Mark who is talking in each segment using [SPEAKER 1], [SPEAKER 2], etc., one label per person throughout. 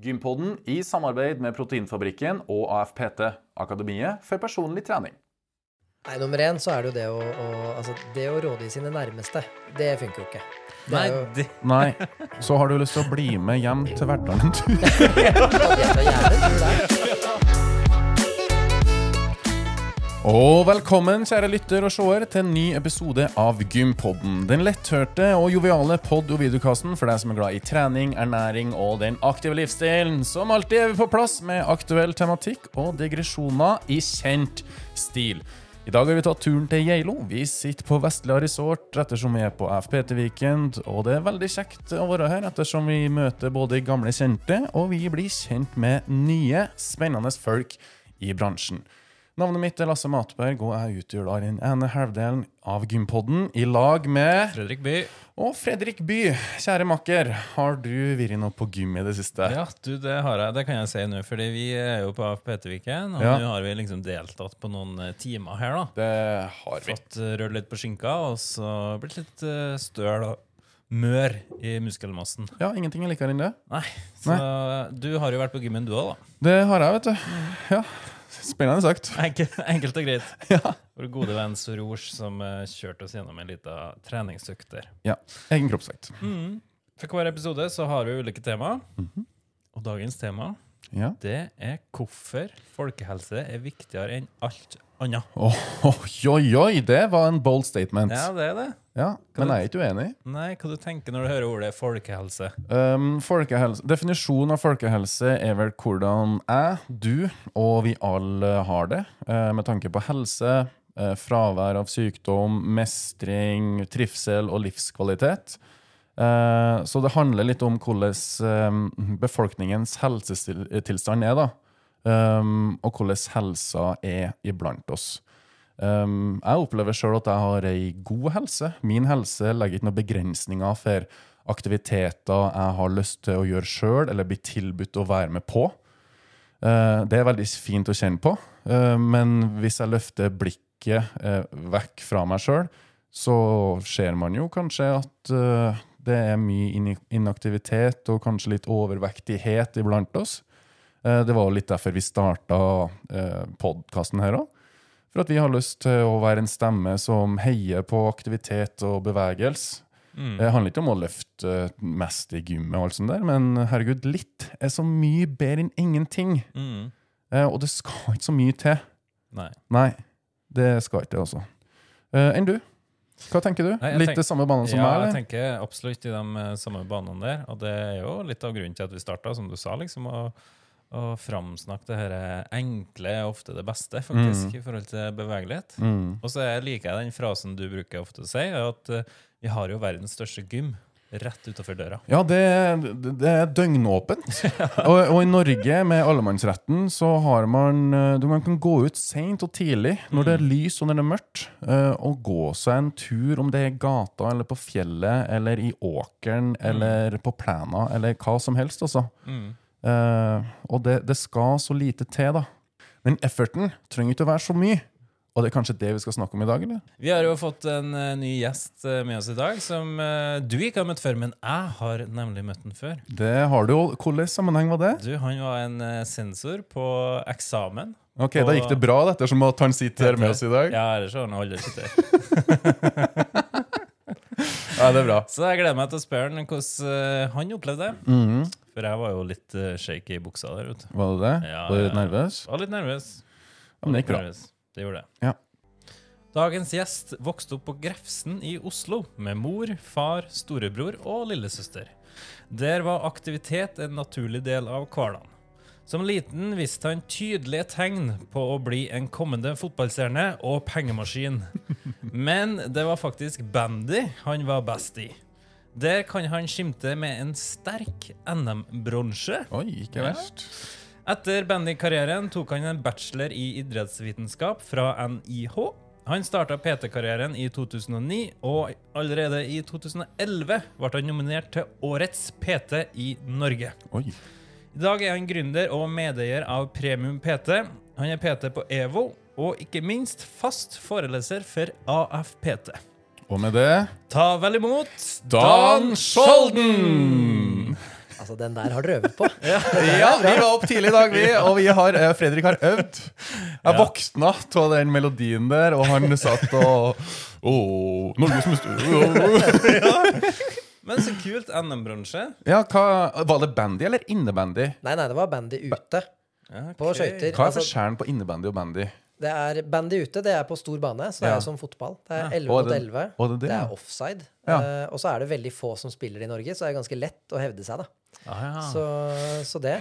[SPEAKER 1] Gympodden i samarbeid med Proteinfabrikken og AFPT, Akademiet for personlig trening.
[SPEAKER 2] Nei, Nummer én så er det jo det å, å, altså, det å rådgi sine nærmeste. Det funker jo ikke.
[SPEAKER 3] Nei,
[SPEAKER 2] jo,
[SPEAKER 3] De...
[SPEAKER 4] Nei, så har du lyst til å bli med hjem til Verdalen en tur. Og velkommen, kjære lytter og seer, til en ny episode av Gympodden. Den letthørte og joviale pod- og videokassen for deg som er glad i trening, ernæring og den aktive livsstilen. Som alltid er vi på plass med aktuell tematikk og digresjoner i kjent stil. I dag har vi tatt turen til Geilo. Vi sitter på Vestlia Resort ettersom vi er på FPT Weekend. Og det er veldig kjekt å være her ettersom vi møter både gamle kjente, og vi blir kjent med nye, spennende folk i bransjen. Navnet mitt er Lasse Matberg, og jeg utgjør da den ene halvdelen av Gympodden i lag med
[SPEAKER 3] Fredrik By.
[SPEAKER 4] Og Fredrik By. Kjære makker, har du vært noe på gym i det siste?
[SPEAKER 3] Ja, du, det har jeg. Det kan jeg si nå, fordi vi er jo på AFPT-viken, og
[SPEAKER 4] Ja.
[SPEAKER 3] nå har vi liksom deltatt på noen eh, timer her, da.
[SPEAKER 4] Det har vi.
[SPEAKER 3] Fått eh, rørt litt på skinka, og så blitt litt eh, støl og mør i muskelmassen.
[SPEAKER 4] Ja, ingenting er likere enn det.
[SPEAKER 3] Nei, så du har jo vært på gymmen du òg, da.
[SPEAKER 4] Det har jeg, vet du. Ja, Spennende sagt.
[SPEAKER 3] Enkelt, enkelt og greit.
[SPEAKER 4] Ja.
[SPEAKER 3] Vår gode venn Soroush som eh, kjørte oss gjennom en liten treningsøkt der.
[SPEAKER 4] ja. Egen kroppsvekt.
[SPEAKER 3] For hver episode så har vi ulike tema, og dagens tema
[SPEAKER 4] Ja.
[SPEAKER 3] det er hvorfor folkehelse er viktigere enn alt annet.
[SPEAKER 4] Oi, oi, oi, det var en bold statement.
[SPEAKER 3] Ja, det er det.
[SPEAKER 4] Ja, Men jeg er ikke uenig.
[SPEAKER 3] Nei, hva du tenker når du hører ordet folkehelse?
[SPEAKER 4] Um, folkehelse, definisjonen av folkehelse er vel hvordan jeg, du og vi alle har det, eh, med tanke på helse, eh, fravær av sykdom, mestring, trivsel og livskvalitet. Eh, så det handler litt om hvordan eh, befolkningens helsetilstand er, da. Um, og hvordan helsa er iblant oss. Jeg opplever sjøl at jeg har ei god helse. Min helse legger ikke noen begrensninger for aktiviteter jeg har lyst til å gjøre sjøl, eller bli tilbudt å være med på. Det er veldig fint å kjenne på, men hvis jeg løfter blikket vekk fra meg sjøl, så ser man jo kanskje at det er mye inaktivitet og kanskje litt overvektighet iblant oss. Uh, det var litt derfor vi starta uh, podkasten her òg. For at vi har lyst til å være en stemme som heier på aktivitet og bevegelse. Det handler ikke om å løfte mest i gymmet, og alt sånt der, men herregud, litt er så mye bedre enn ingenting.
[SPEAKER 3] Mm.
[SPEAKER 4] Eh, og det skal ikke så mye til.
[SPEAKER 3] Nei.
[SPEAKER 4] Nei, det skal ikke det, altså. Eh, enn du? Hva tenker du?
[SPEAKER 3] Nei,
[SPEAKER 4] litt
[SPEAKER 3] tenk-
[SPEAKER 4] det samme banen som
[SPEAKER 3] ja,
[SPEAKER 4] meg,
[SPEAKER 3] jeg tenker absolutt i de eh, samme banene der. Og det er jo litt av grunnen til at vi starta, som du sa, liksom, å, framsnakke det her enkle er ofte det beste, faktisk, i forhold til bevegelighet.
[SPEAKER 4] Mm.
[SPEAKER 3] Og så er- liker jeg den frasen du bruker ofte å si, at eh, vi har jo verdens største gym rett utafor døra.
[SPEAKER 4] Ja, det, det det er døgnåpent. og, og i Norge, med allemannsretten, så har man eh, du, Man kan gå ut seint og tidlig når det er lys og når det er mørkt, eh, og gå seg en tur, om det er i gata eller på fjellet eller i åkeren eller på plena eller hva som helst, altså. Eh, og det, det skal så lite til, da. Men efforten trenger ikke å være så mye. Og det er kanskje det vi skal snakke om i dag, eller?
[SPEAKER 3] Vi har jo fått en uh, ny gjest uh, med oss i dag, som uh, du ikke har møtt før, men jeg har nemlig møtt den før.
[SPEAKER 4] Det har du jo. Hvilken sammenheng var det?
[SPEAKER 3] Du, Han var en sensor på eksamen.
[SPEAKER 4] Ok, Da gikk det bra, dette som at han sitter her med oss i dag.
[SPEAKER 3] Ja, ellers har han aldri sittet her.
[SPEAKER 4] Ja, det er bra.
[SPEAKER 3] Så jeg gleder meg til å spørre han hvordan han opplevde det.
[SPEAKER 4] Mhm.
[SPEAKER 3] For jeg var jo litt shaky i buksa der, vet du.
[SPEAKER 4] Var det det?
[SPEAKER 3] Ja,
[SPEAKER 4] var du litt nervøs?
[SPEAKER 3] Var litt nervøs.
[SPEAKER 4] Ja, men det gikk bra.
[SPEAKER 3] Nervøs. Det gjorde det.
[SPEAKER 4] Ja.
[SPEAKER 3] Dagens gjest vokste opp på Grefsen i Oslo med mor, far, storebror og lillesøster. Der var aktivitet en naturlig del av hverdagen. Som liten viste han tydelige tegn på å bli en kommende fotballstjerne og pengemaskin. Men det var faktisk bandy han var best i. Der kan han skimte med en sterk NM-bronse.
[SPEAKER 4] Oi, ikke
[SPEAKER 3] Ja. Etter bandykarrieren tok han en bachelor i idrettsvitenskap fra NIH. Han starta PT-karrieren i 2009, og allerede i 2011 ble han nominert til Årets PT i Norge.
[SPEAKER 4] Oi.
[SPEAKER 3] I dag er han gründer og medeier av Premium PT. Han er PT på EVO, og ikke minst fast foreleser for AFPT.
[SPEAKER 4] Og med det
[SPEAKER 3] Ta vel imot
[SPEAKER 4] Dan Skjolden!
[SPEAKER 2] Altså, den der har dere øvd på.
[SPEAKER 4] Ja, vi var opp tidlig i dag, vi, og vi har, eh, Fredrik har øvd. Jeg våkna av den melodien der, og han satt og Åh, Norges mester
[SPEAKER 3] Men så kult. NM-bransje.
[SPEAKER 4] Ja, hva, Var det bandy eller innebandy?
[SPEAKER 2] Nei, nei, det var bandy ute.
[SPEAKER 3] Okay.
[SPEAKER 2] På skøyter.
[SPEAKER 4] Hva er
[SPEAKER 2] Altså,
[SPEAKER 4] forskjellen på innebandy og bandy?
[SPEAKER 2] det er bandy ute, det er på stor bane, så det
[SPEAKER 4] Ja.
[SPEAKER 2] er som fotball. Det er 11 mot 11.
[SPEAKER 4] det er det,
[SPEAKER 2] Det er offside.
[SPEAKER 4] Ja.
[SPEAKER 2] Uh, og så er det veldig få som spiller i Norge, så det er ganske lett å hevde seg, da.
[SPEAKER 3] Ah, ja.
[SPEAKER 2] Så, så det.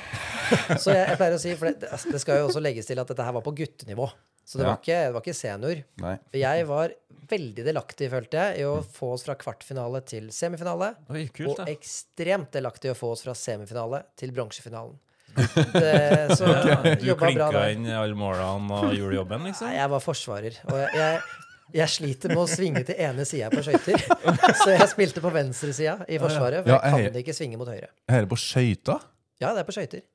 [SPEAKER 2] Så jeg, jeg pleier å si, for det, det skal jo også legges til at dette her var på guttenivå. Så det,
[SPEAKER 4] Ja.
[SPEAKER 2] var, ikke, det var ikke senior.
[SPEAKER 4] Nei.
[SPEAKER 2] Jeg var veldig delaktig, følte jeg, i å få oss fra kvartfinale til semifinale.
[SPEAKER 3] Oi, kult,
[SPEAKER 2] og ekstremt delaktig i å få oss fra semifinale til bronsefinalen. Det- Så
[SPEAKER 3] Du
[SPEAKER 2] jobba bra
[SPEAKER 3] klinka inn alle målene og gjorde jobben, liksom?
[SPEAKER 2] Nei, jeg var forsvarer. Og jeg, jeg, jeg sliter med å svinge til ene sida på skøyter. Så jeg spilte på venstresida i Forsvaret, for jeg kan ikke svinge mot høyre.
[SPEAKER 4] Her på skøyta?
[SPEAKER 2] Ja, det er på skøyter.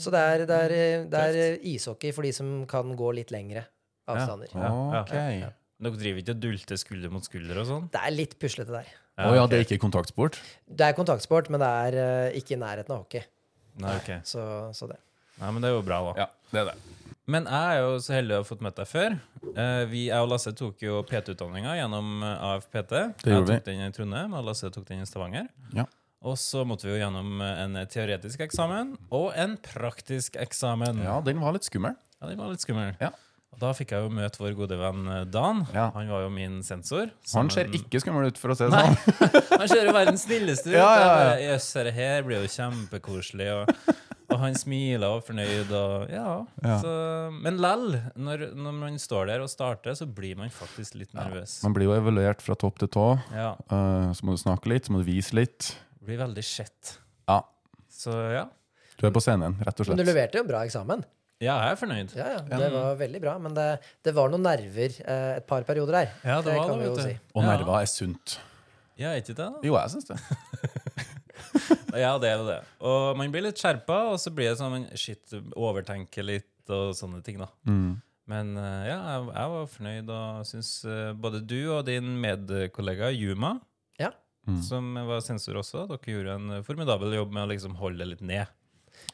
[SPEAKER 2] Så det er, det, er, det er ishockey for de som kan gå litt lengre avstander.
[SPEAKER 3] Ja, ja, Dere driver ikke og dulter skulder mot skulder og sånn?
[SPEAKER 2] Det er litt puslete der.
[SPEAKER 4] Ja, det er ikke kontaktsport?
[SPEAKER 2] Det er kontaktsport, men det er eh, ikke i nærheten av hockey.
[SPEAKER 3] Nei, okay.
[SPEAKER 2] Så, så det.
[SPEAKER 3] Nei, men det er jo bra, da.
[SPEAKER 4] Ja, det er det.
[SPEAKER 3] Men jeg er jo så heldig å ha fått møtt deg før. Eh, vi, jeg og Lasse tok jo PT-utdanninga gjennom eh, AFPT.
[SPEAKER 4] Det
[SPEAKER 3] jeg tok den i Trondheim, og Lasse tok den i Stavanger.
[SPEAKER 4] Ja.
[SPEAKER 3] Og så måtte vi jo gjennom eh, en teoretisk eksamen og en praktisk eksamen.
[SPEAKER 4] Ja, den var litt skummel.
[SPEAKER 3] Ja, den var litt skummel.
[SPEAKER 4] Ja.
[SPEAKER 3] Og da fikk jeg jo møte vår gode venn Dan.
[SPEAKER 4] Ja.
[SPEAKER 3] Han var jo min sensor.
[SPEAKER 4] Han ser ikke skummel ut, for å si det sånn.
[SPEAKER 3] Han ser jo verdens snilleste ut.
[SPEAKER 4] Ja, ja, ja.
[SPEAKER 3] Bare, Jøss, dette her blir jo kjempekoselig. Og, og han smiler og er fornøyd. Og, ja.
[SPEAKER 4] Ja.
[SPEAKER 3] Så, men lell, når, når man står der og starter, så blir man faktisk litt nervøs.
[SPEAKER 4] Man blir jo evaluert fra topp til tå.
[SPEAKER 3] Ja.
[SPEAKER 4] Uh, så må du snakke litt, så må du vise litt.
[SPEAKER 3] Blir veldig sett.
[SPEAKER 4] Ja,
[SPEAKER 3] Så ja.
[SPEAKER 4] du er på scenen, rett og slett.
[SPEAKER 2] Men du leverte jo en bra eksamen.
[SPEAKER 3] Ja, jeg er fornøyd.
[SPEAKER 2] Ja, ja, Det var veldig bra. Men det, det var noen nerver eh, et par perioder der.
[SPEAKER 3] Ja, det var det,
[SPEAKER 2] vi jo
[SPEAKER 3] vet
[SPEAKER 2] si.
[SPEAKER 3] du.
[SPEAKER 4] Og
[SPEAKER 3] Ja.
[SPEAKER 4] nerver er sunt.
[SPEAKER 3] Ja, er ikke det? da?
[SPEAKER 4] Jo, jeg syns det.
[SPEAKER 3] Ja, det er jo det. Og man blir litt skjerpa, og så blir det sånn man shit, overtenker litt og sånne ting, da.
[SPEAKER 4] Mm.
[SPEAKER 3] Men eh, ja, jeg, jeg var fornøyd og syns eh, både du og din medkollega Yuma,
[SPEAKER 2] Ja.
[SPEAKER 4] Mm.
[SPEAKER 3] som var sensor også, dere gjorde en formidabel jobb med å liksom holde det litt ned.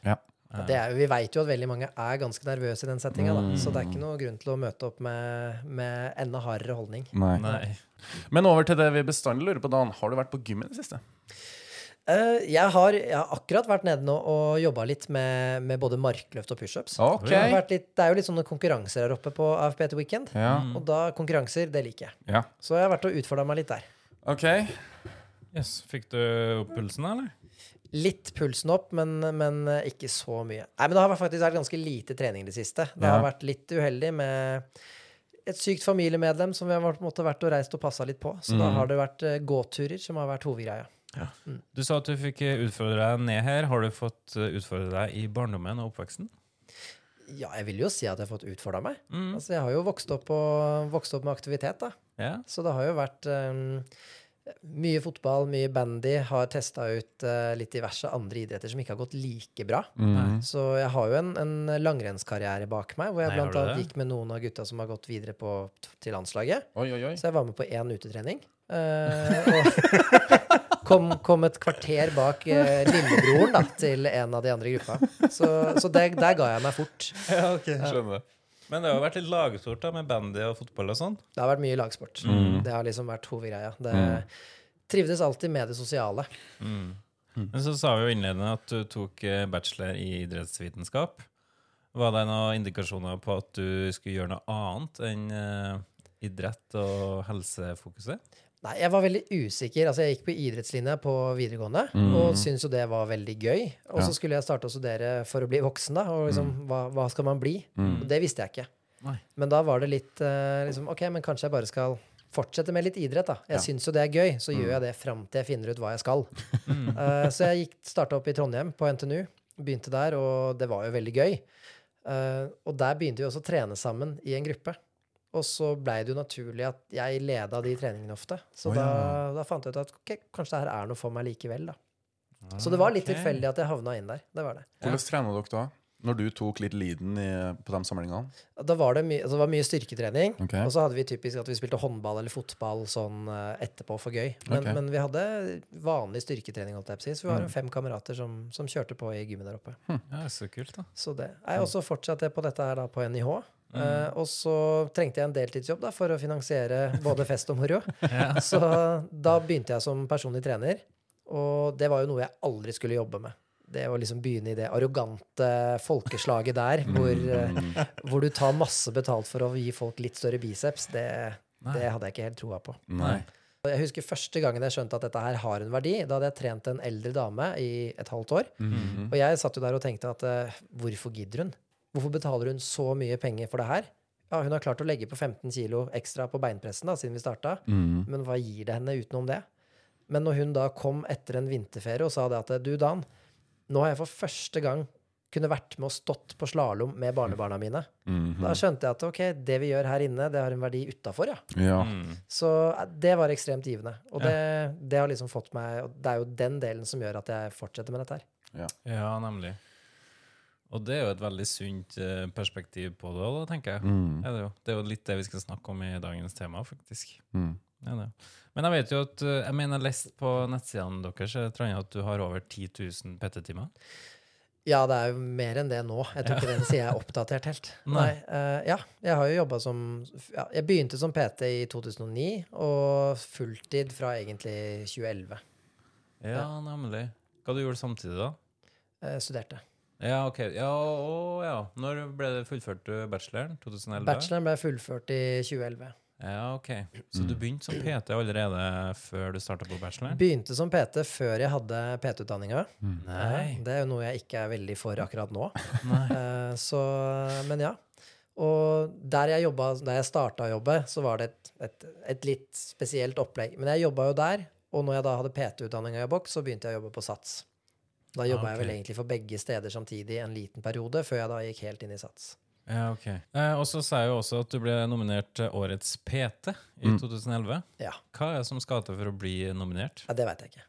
[SPEAKER 4] Ja.
[SPEAKER 2] Ja, Det er, vi veit jo at veldig mange er ganske nervøse i den settinga,
[SPEAKER 3] Mm.
[SPEAKER 2] så det er ikke noe grunn til å møte opp med, med enda hardere holdning.
[SPEAKER 4] Nei.
[SPEAKER 3] Nei.
[SPEAKER 4] Men over til det vi bestandig lurer på, Dan. Har du vært på gym i det siste?
[SPEAKER 2] Eh, jeg, har, jeg har akkurat vært nede nå og jobba litt med, med både markløft og pushups.
[SPEAKER 4] Okay.
[SPEAKER 2] Det litt- Det er jo litt sånne konkurranser her oppe på AFP til weekend.
[SPEAKER 4] Ja.
[SPEAKER 2] Og da konkurranser, det liker jeg.
[SPEAKER 4] ja.
[SPEAKER 2] Så jeg har vært og utfordra meg litt der.
[SPEAKER 4] Ok.
[SPEAKER 3] Yes, Fikk du opp pulsen, eller?
[SPEAKER 2] Litt pulsen opp, men, men ikke så mye. Nei, men det har faktisk vært ganske lite trening det siste. Det
[SPEAKER 4] Ja.
[SPEAKER 2] har vært litt uheldig med et sykt familiemedlem som vi har på en måte vært og reist og passa litt på. Så da
[SPEAKER 4] Mhm.
[SPEAKER 2] har det vært eh, gåturer som har vært hovedgreia.
[SPEAKER 3] Du sa at du fikk utfordre deg ned her. Har du fått eh, utfordre deg i barndommen og oppveksten?
[SPEAKER 2] Ja, jeg vil jo si at jeg har fått utfordra meg.
[SPEAKER 3] Mm.
[SPEAKER 2] Altså, jeg har jo vokst opp, og, vokst opp med aktivitet, da.
[SPEAKER 3] Yeah.
[SPEAKER 2] Så det har jo vært um, mye fotball, mye bandy. Har testa ut uh, litt diverse andre idretter som ikke har gått like bra.
[SPEAKER 4] Mm.
[SPEAKER 2] Så jeg har jo en, en langrennskarriere bak meg, hvor jeg
[SPEAKER 3] Nei,
[SPEAKER 2] blant annet gikk med noen av gutta som har gått videre på, til landslaget.
[SPEAKER 4] Oi, oi, oi.
[SPEAKER 2] Så jeg var med på én utetrening. Uh, og kom, kom et kvarter bak eh, lillebroren da, til en av de andre i gruppa. Så, så det, der ga jeg meg fort.
[SPEAKER 4] Ja, ok, Skjønner.
[SPEAKER 3] Men det har jo vært litt lagsport da, med bandy og fotball og sånn.
[SPEAKER 2] Det har vært mye lagsport.
[SPEAKER 4] Mm.
[SPEAKER 2] Det har liksom vært hovedgreia. Det
[SPEAKER 4] Mm.
[SPEAKER 2] trivdes alltid med det sosiale.
[SPEAKER 3] Mm. Men så sa vi jo innledende at du tok eh, bachelor i idrettsvitenskap. Var det noen indikasjoner på at du skulle gjøre noe annet enn eh, idrett og helsefokuset?
[SPEAKER 2] Nei, jeg var veldig usikker. Altså, jeg gikk på idrettslinja på videregående
[SPEAKER 4] Mm.
[SPEAKER 2] og syntes jo det var veldig gøy. Og
[SPEAKER 4] Ja.
[SPEAKER 2] så skulle jeg starte å studere for å bli voksen, da. Og liksom, hva, hva skal man bli?
[SPEAKER 4] Mm.
[SPEAKER 2] Og det visste jeg ikke.
[SPEAKER 3] Nei.
[SPEAKER 2] Men da var det litt uh, liksom, OK, men kanskje jeg bare skal fortsette med litt idrett, da. Jeg
[SPEAKER 4] Ja.
[SPEAKER 2] syns jo det er gøy, så
[SPEAKER 4] Mm.
[SPEAKER 2] gjør jeg det fram til jeg finner ut hva jeg skal.
[SPEAKER 3] Mm.
[SPEAKER 2] Eh, så jeg gikk starta opp i Trondheim, på NTNU. Begynte der, og det var jo veldig gøy. Uh, og der begynte vi også å trene sammen i en gruppe. Og så blei det jo naturlig at jeg leda de treningene ofte. Så
[SPEAKER 4] oh,
[SPEAKER 2] da,
[SPEAKER 4] ja.
[SPEAKER 2] da fant jeg ut at okay, kanskje det her er noe for meg likevel, da. Så det var litt
[SPEAKER 3] okay.
[SPEAKER 2] tilfeldig at jeg havna inn der. Det var det.
[SPEAKER 4] Hvordan trena dere da? Når du tok litt leaden i, på de samlingene?
[SPEAKER 2] Da var det, mye- altså det var mye styrketrening.
[SPEAKER 4] Okay.
[SPEAKER 2] Og så hadde vi typisk at vi spilte håndball eller fotball sånn eh, etterpå for gøy. Men,
[SPEAKER 4] okay.
[SPEAKER 2] men vi hadde vanlig styrketrening, holdt jeg på å si. Så vi var
[SPEAKER 4] Mm.
[SPEAKER 2] fem kamerater som, som kjørte på i gymmet der oppe.
[SPEAKER 3] Ja, så kult, da.
[SPEAKER 2] Så det. Jeg også fortsatte på dette her da på NIH.
[SPEAKER 3] Mm.
[SPEAKER 2] Eh, og så trengte jeg en deltidsjobb da, for å finansiere både fest og moro.
[SPEAKER 3] Ja.
[SPEAKER 2] Så da begynte jeg som personlig trener. Og det var jo noe jeg aldri skulle jobbe med. Det å liksom begynne i det arrogante folkeslaget der, hvor, eh,
[SPEAKER 4] Mm.
[SPEAKER 2] hvor du tar masse betalt for å gi folk litt større biceps, det, det hadde jeg ikke helt troa på.
[SPEAKER 4] Nei.
[SPEAKER 2] Jeg husker første gangen jeg skjønte at dette her har en verdi. Da hadde jeg trent en eldre dame i et halvt år.
[SPEAKER 4] Mhm.
[SPEAKER 2] Og jeg satt jo der og tenkte at uh, hvorfor gidder hun? Hvorfor betaler hun så mye penger for det her? Ja, hun har klart å legge på 15 kilo ekstra på beinpressen da, siden vi starta.
[SPEAKER 4] mm.
[SPEAKER 2] Men hva gir det henne utenom det? Men når hun da kom etter en vinterferie og sa det at du, Dan, nå har jeg for første gang kunne vært med og stått på slalåm med barnebarna mine.
[SPEAKER 4] Mhm.
[SPEAKER 2] Da skjønte jeg at ok, det vi gjør her inne, det har en verdi utafor, ja.
[SPEAKER 4] Ja.
[SPEAKER 3] Mm.
[SPEAKER 2] Så eh, det var ekstremt givende. Og det, det har liksom fått meg og Det er jo den delen som gjør at jeg fortsetter med dette her.
[SPEAKER 3] ja, nemlig. Og det er jo et veldig sunt eh, perspektiv på det, da, tenker jeg.
[SPEAKER 4] Mm.
[SPEAKER 3] Er det, jo. det er jo litt det vi skal snakke om i dagens tema, faktisk.
[SPEAKER 4] Mm.
[SPEAKER 3] Ja, det. Men jeg vet jo at eh, Jeg mener jeg leste lest på nettsidene deres jeg tror at du har over 10 000 PT-timer.
[SPEAKER 2] Ja, det er jo mer enn det nå. Jeg tror ikke den sida jeg er oppdatert helt.
[SPEAKER 3] Nei.
[SPEAKER 2] Nei, eh, ja, jeg har jo jobba som ja, Jeg begynte som PT i 2009, og fulltid fra egentlig 2011.
[SPEAKER 3] Ja, nemlig. Hva du gjorde samtidig, da?
[SPEAKER 2] Uh, studerte.
[SPEAKER 3] Ja, ok. Ja, å, ja. Når ble det fullført du bacheloren? 2011?
[SPEAKER 2] Bacheloren ble fullført i 2011.
[SPEAKER 3] Ja, ok. Så du begynte som PT allerede før du starta på bacheloren?
[SPEAKER 2] Begynte som PT før jeg hadde PT-utdanninga.
[SPEAKER 3] Nei.
[SPEAKER 2] Det er jo noe jeg ikke er veldig for akkurat nå.
[SPEAKER 3] Nei.
[SPEAKER 2] Eh, så, men ja. Og der jeg, jobba, der jeg starta å jobbe, så var det et, et, et litt spesielt opplegg. Men jeg jobba jo der, og når jeg da hadde PT-utdanninga i boks, så begynte jeg å jobbe på Sats. Da jobba
[SPEAKER 3] Ah,
[SPEAKER 2] jeg vel egentlig for begge steder samtidig en liten periode, før jeg da gikk helt inn i Sats.
[SPEAKER 3] Ja, ok. Eh, og så sa jeg jo også at du ble nominert til Årets PT i
[SPEAKER 4] Mm.
[SPEAKER 3] 2011.
[SPEAKER 2] Ja.
[SPEAKER 3] Hva er det som skal til for å bli nominert?
[SPEAKER 2] ja det veit jeg ikke.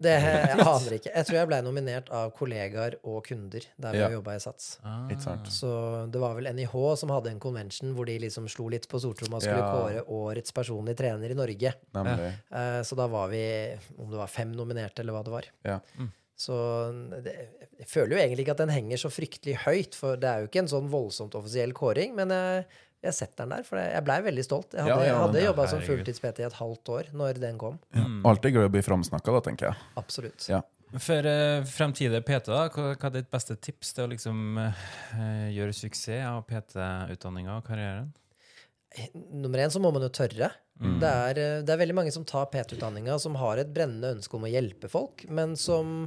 [SPEAKER 2] Det jeg aner ikke. Jeg tror jeg ble nominert av kollegaer og kunder der vi
[SPEAKER 4] Ja.
[SPEAKER 2] jobba i Sats.
[SPEAKER 3] Ah.
[SPEAKER 2] Så det var vel NIH som hadde en convention hvor de liksom slo litt på stortromma og skulle
[SPEAKER 4] Ja.
[SPEAKER 2] kåre årets personlig trener i Norge.
[SPEAKER 4] Ja.
[SPEAKER 2] Eh, Så da var vi, om det var fem nominerte, eller hva det var.
[SPEAKER 4] Ja.
[SPEAKER 3] Mm.
[SPEAKER 2] Så det, jeg føler jo egentlig ikke at den henger så fryktelig høyt, for det er jo ikke en sånn voldsomt offisiell kåring, men jeg, jeg setter den der, for jeg blei veldig stolt. Jeg hadde,
[SPEAKER 4] Ja, ja,
[SPEAKER 2] hadde
[SPEAKER 3] ja,
[SPEAKER 2] jobba som fulltids-PT i et halvt år når den kom.
[SPEAKER 3] Mm.
[SPEAKER 4] Alltid gøy å bli framsnakka, da, tenker jeg.
[SPEAKER 2] Absolutt.
[SPEAKER 4] Ja.
[SPEAKER 3] For uh, fremtidige PT, da, hva, hva er ditt beste tips til å liksom uh, gjøre suksess av PT-utdanninga og karrieren?
[SPEAKER 2] Nummer én så må man jo tørre.
[SPEAKER 3] Mm.
[SPEAKER 2] Det, er, eh, det er veldig mange som tar PT-utdanninga, som har et brennende ønske om å hjelpe folk, men som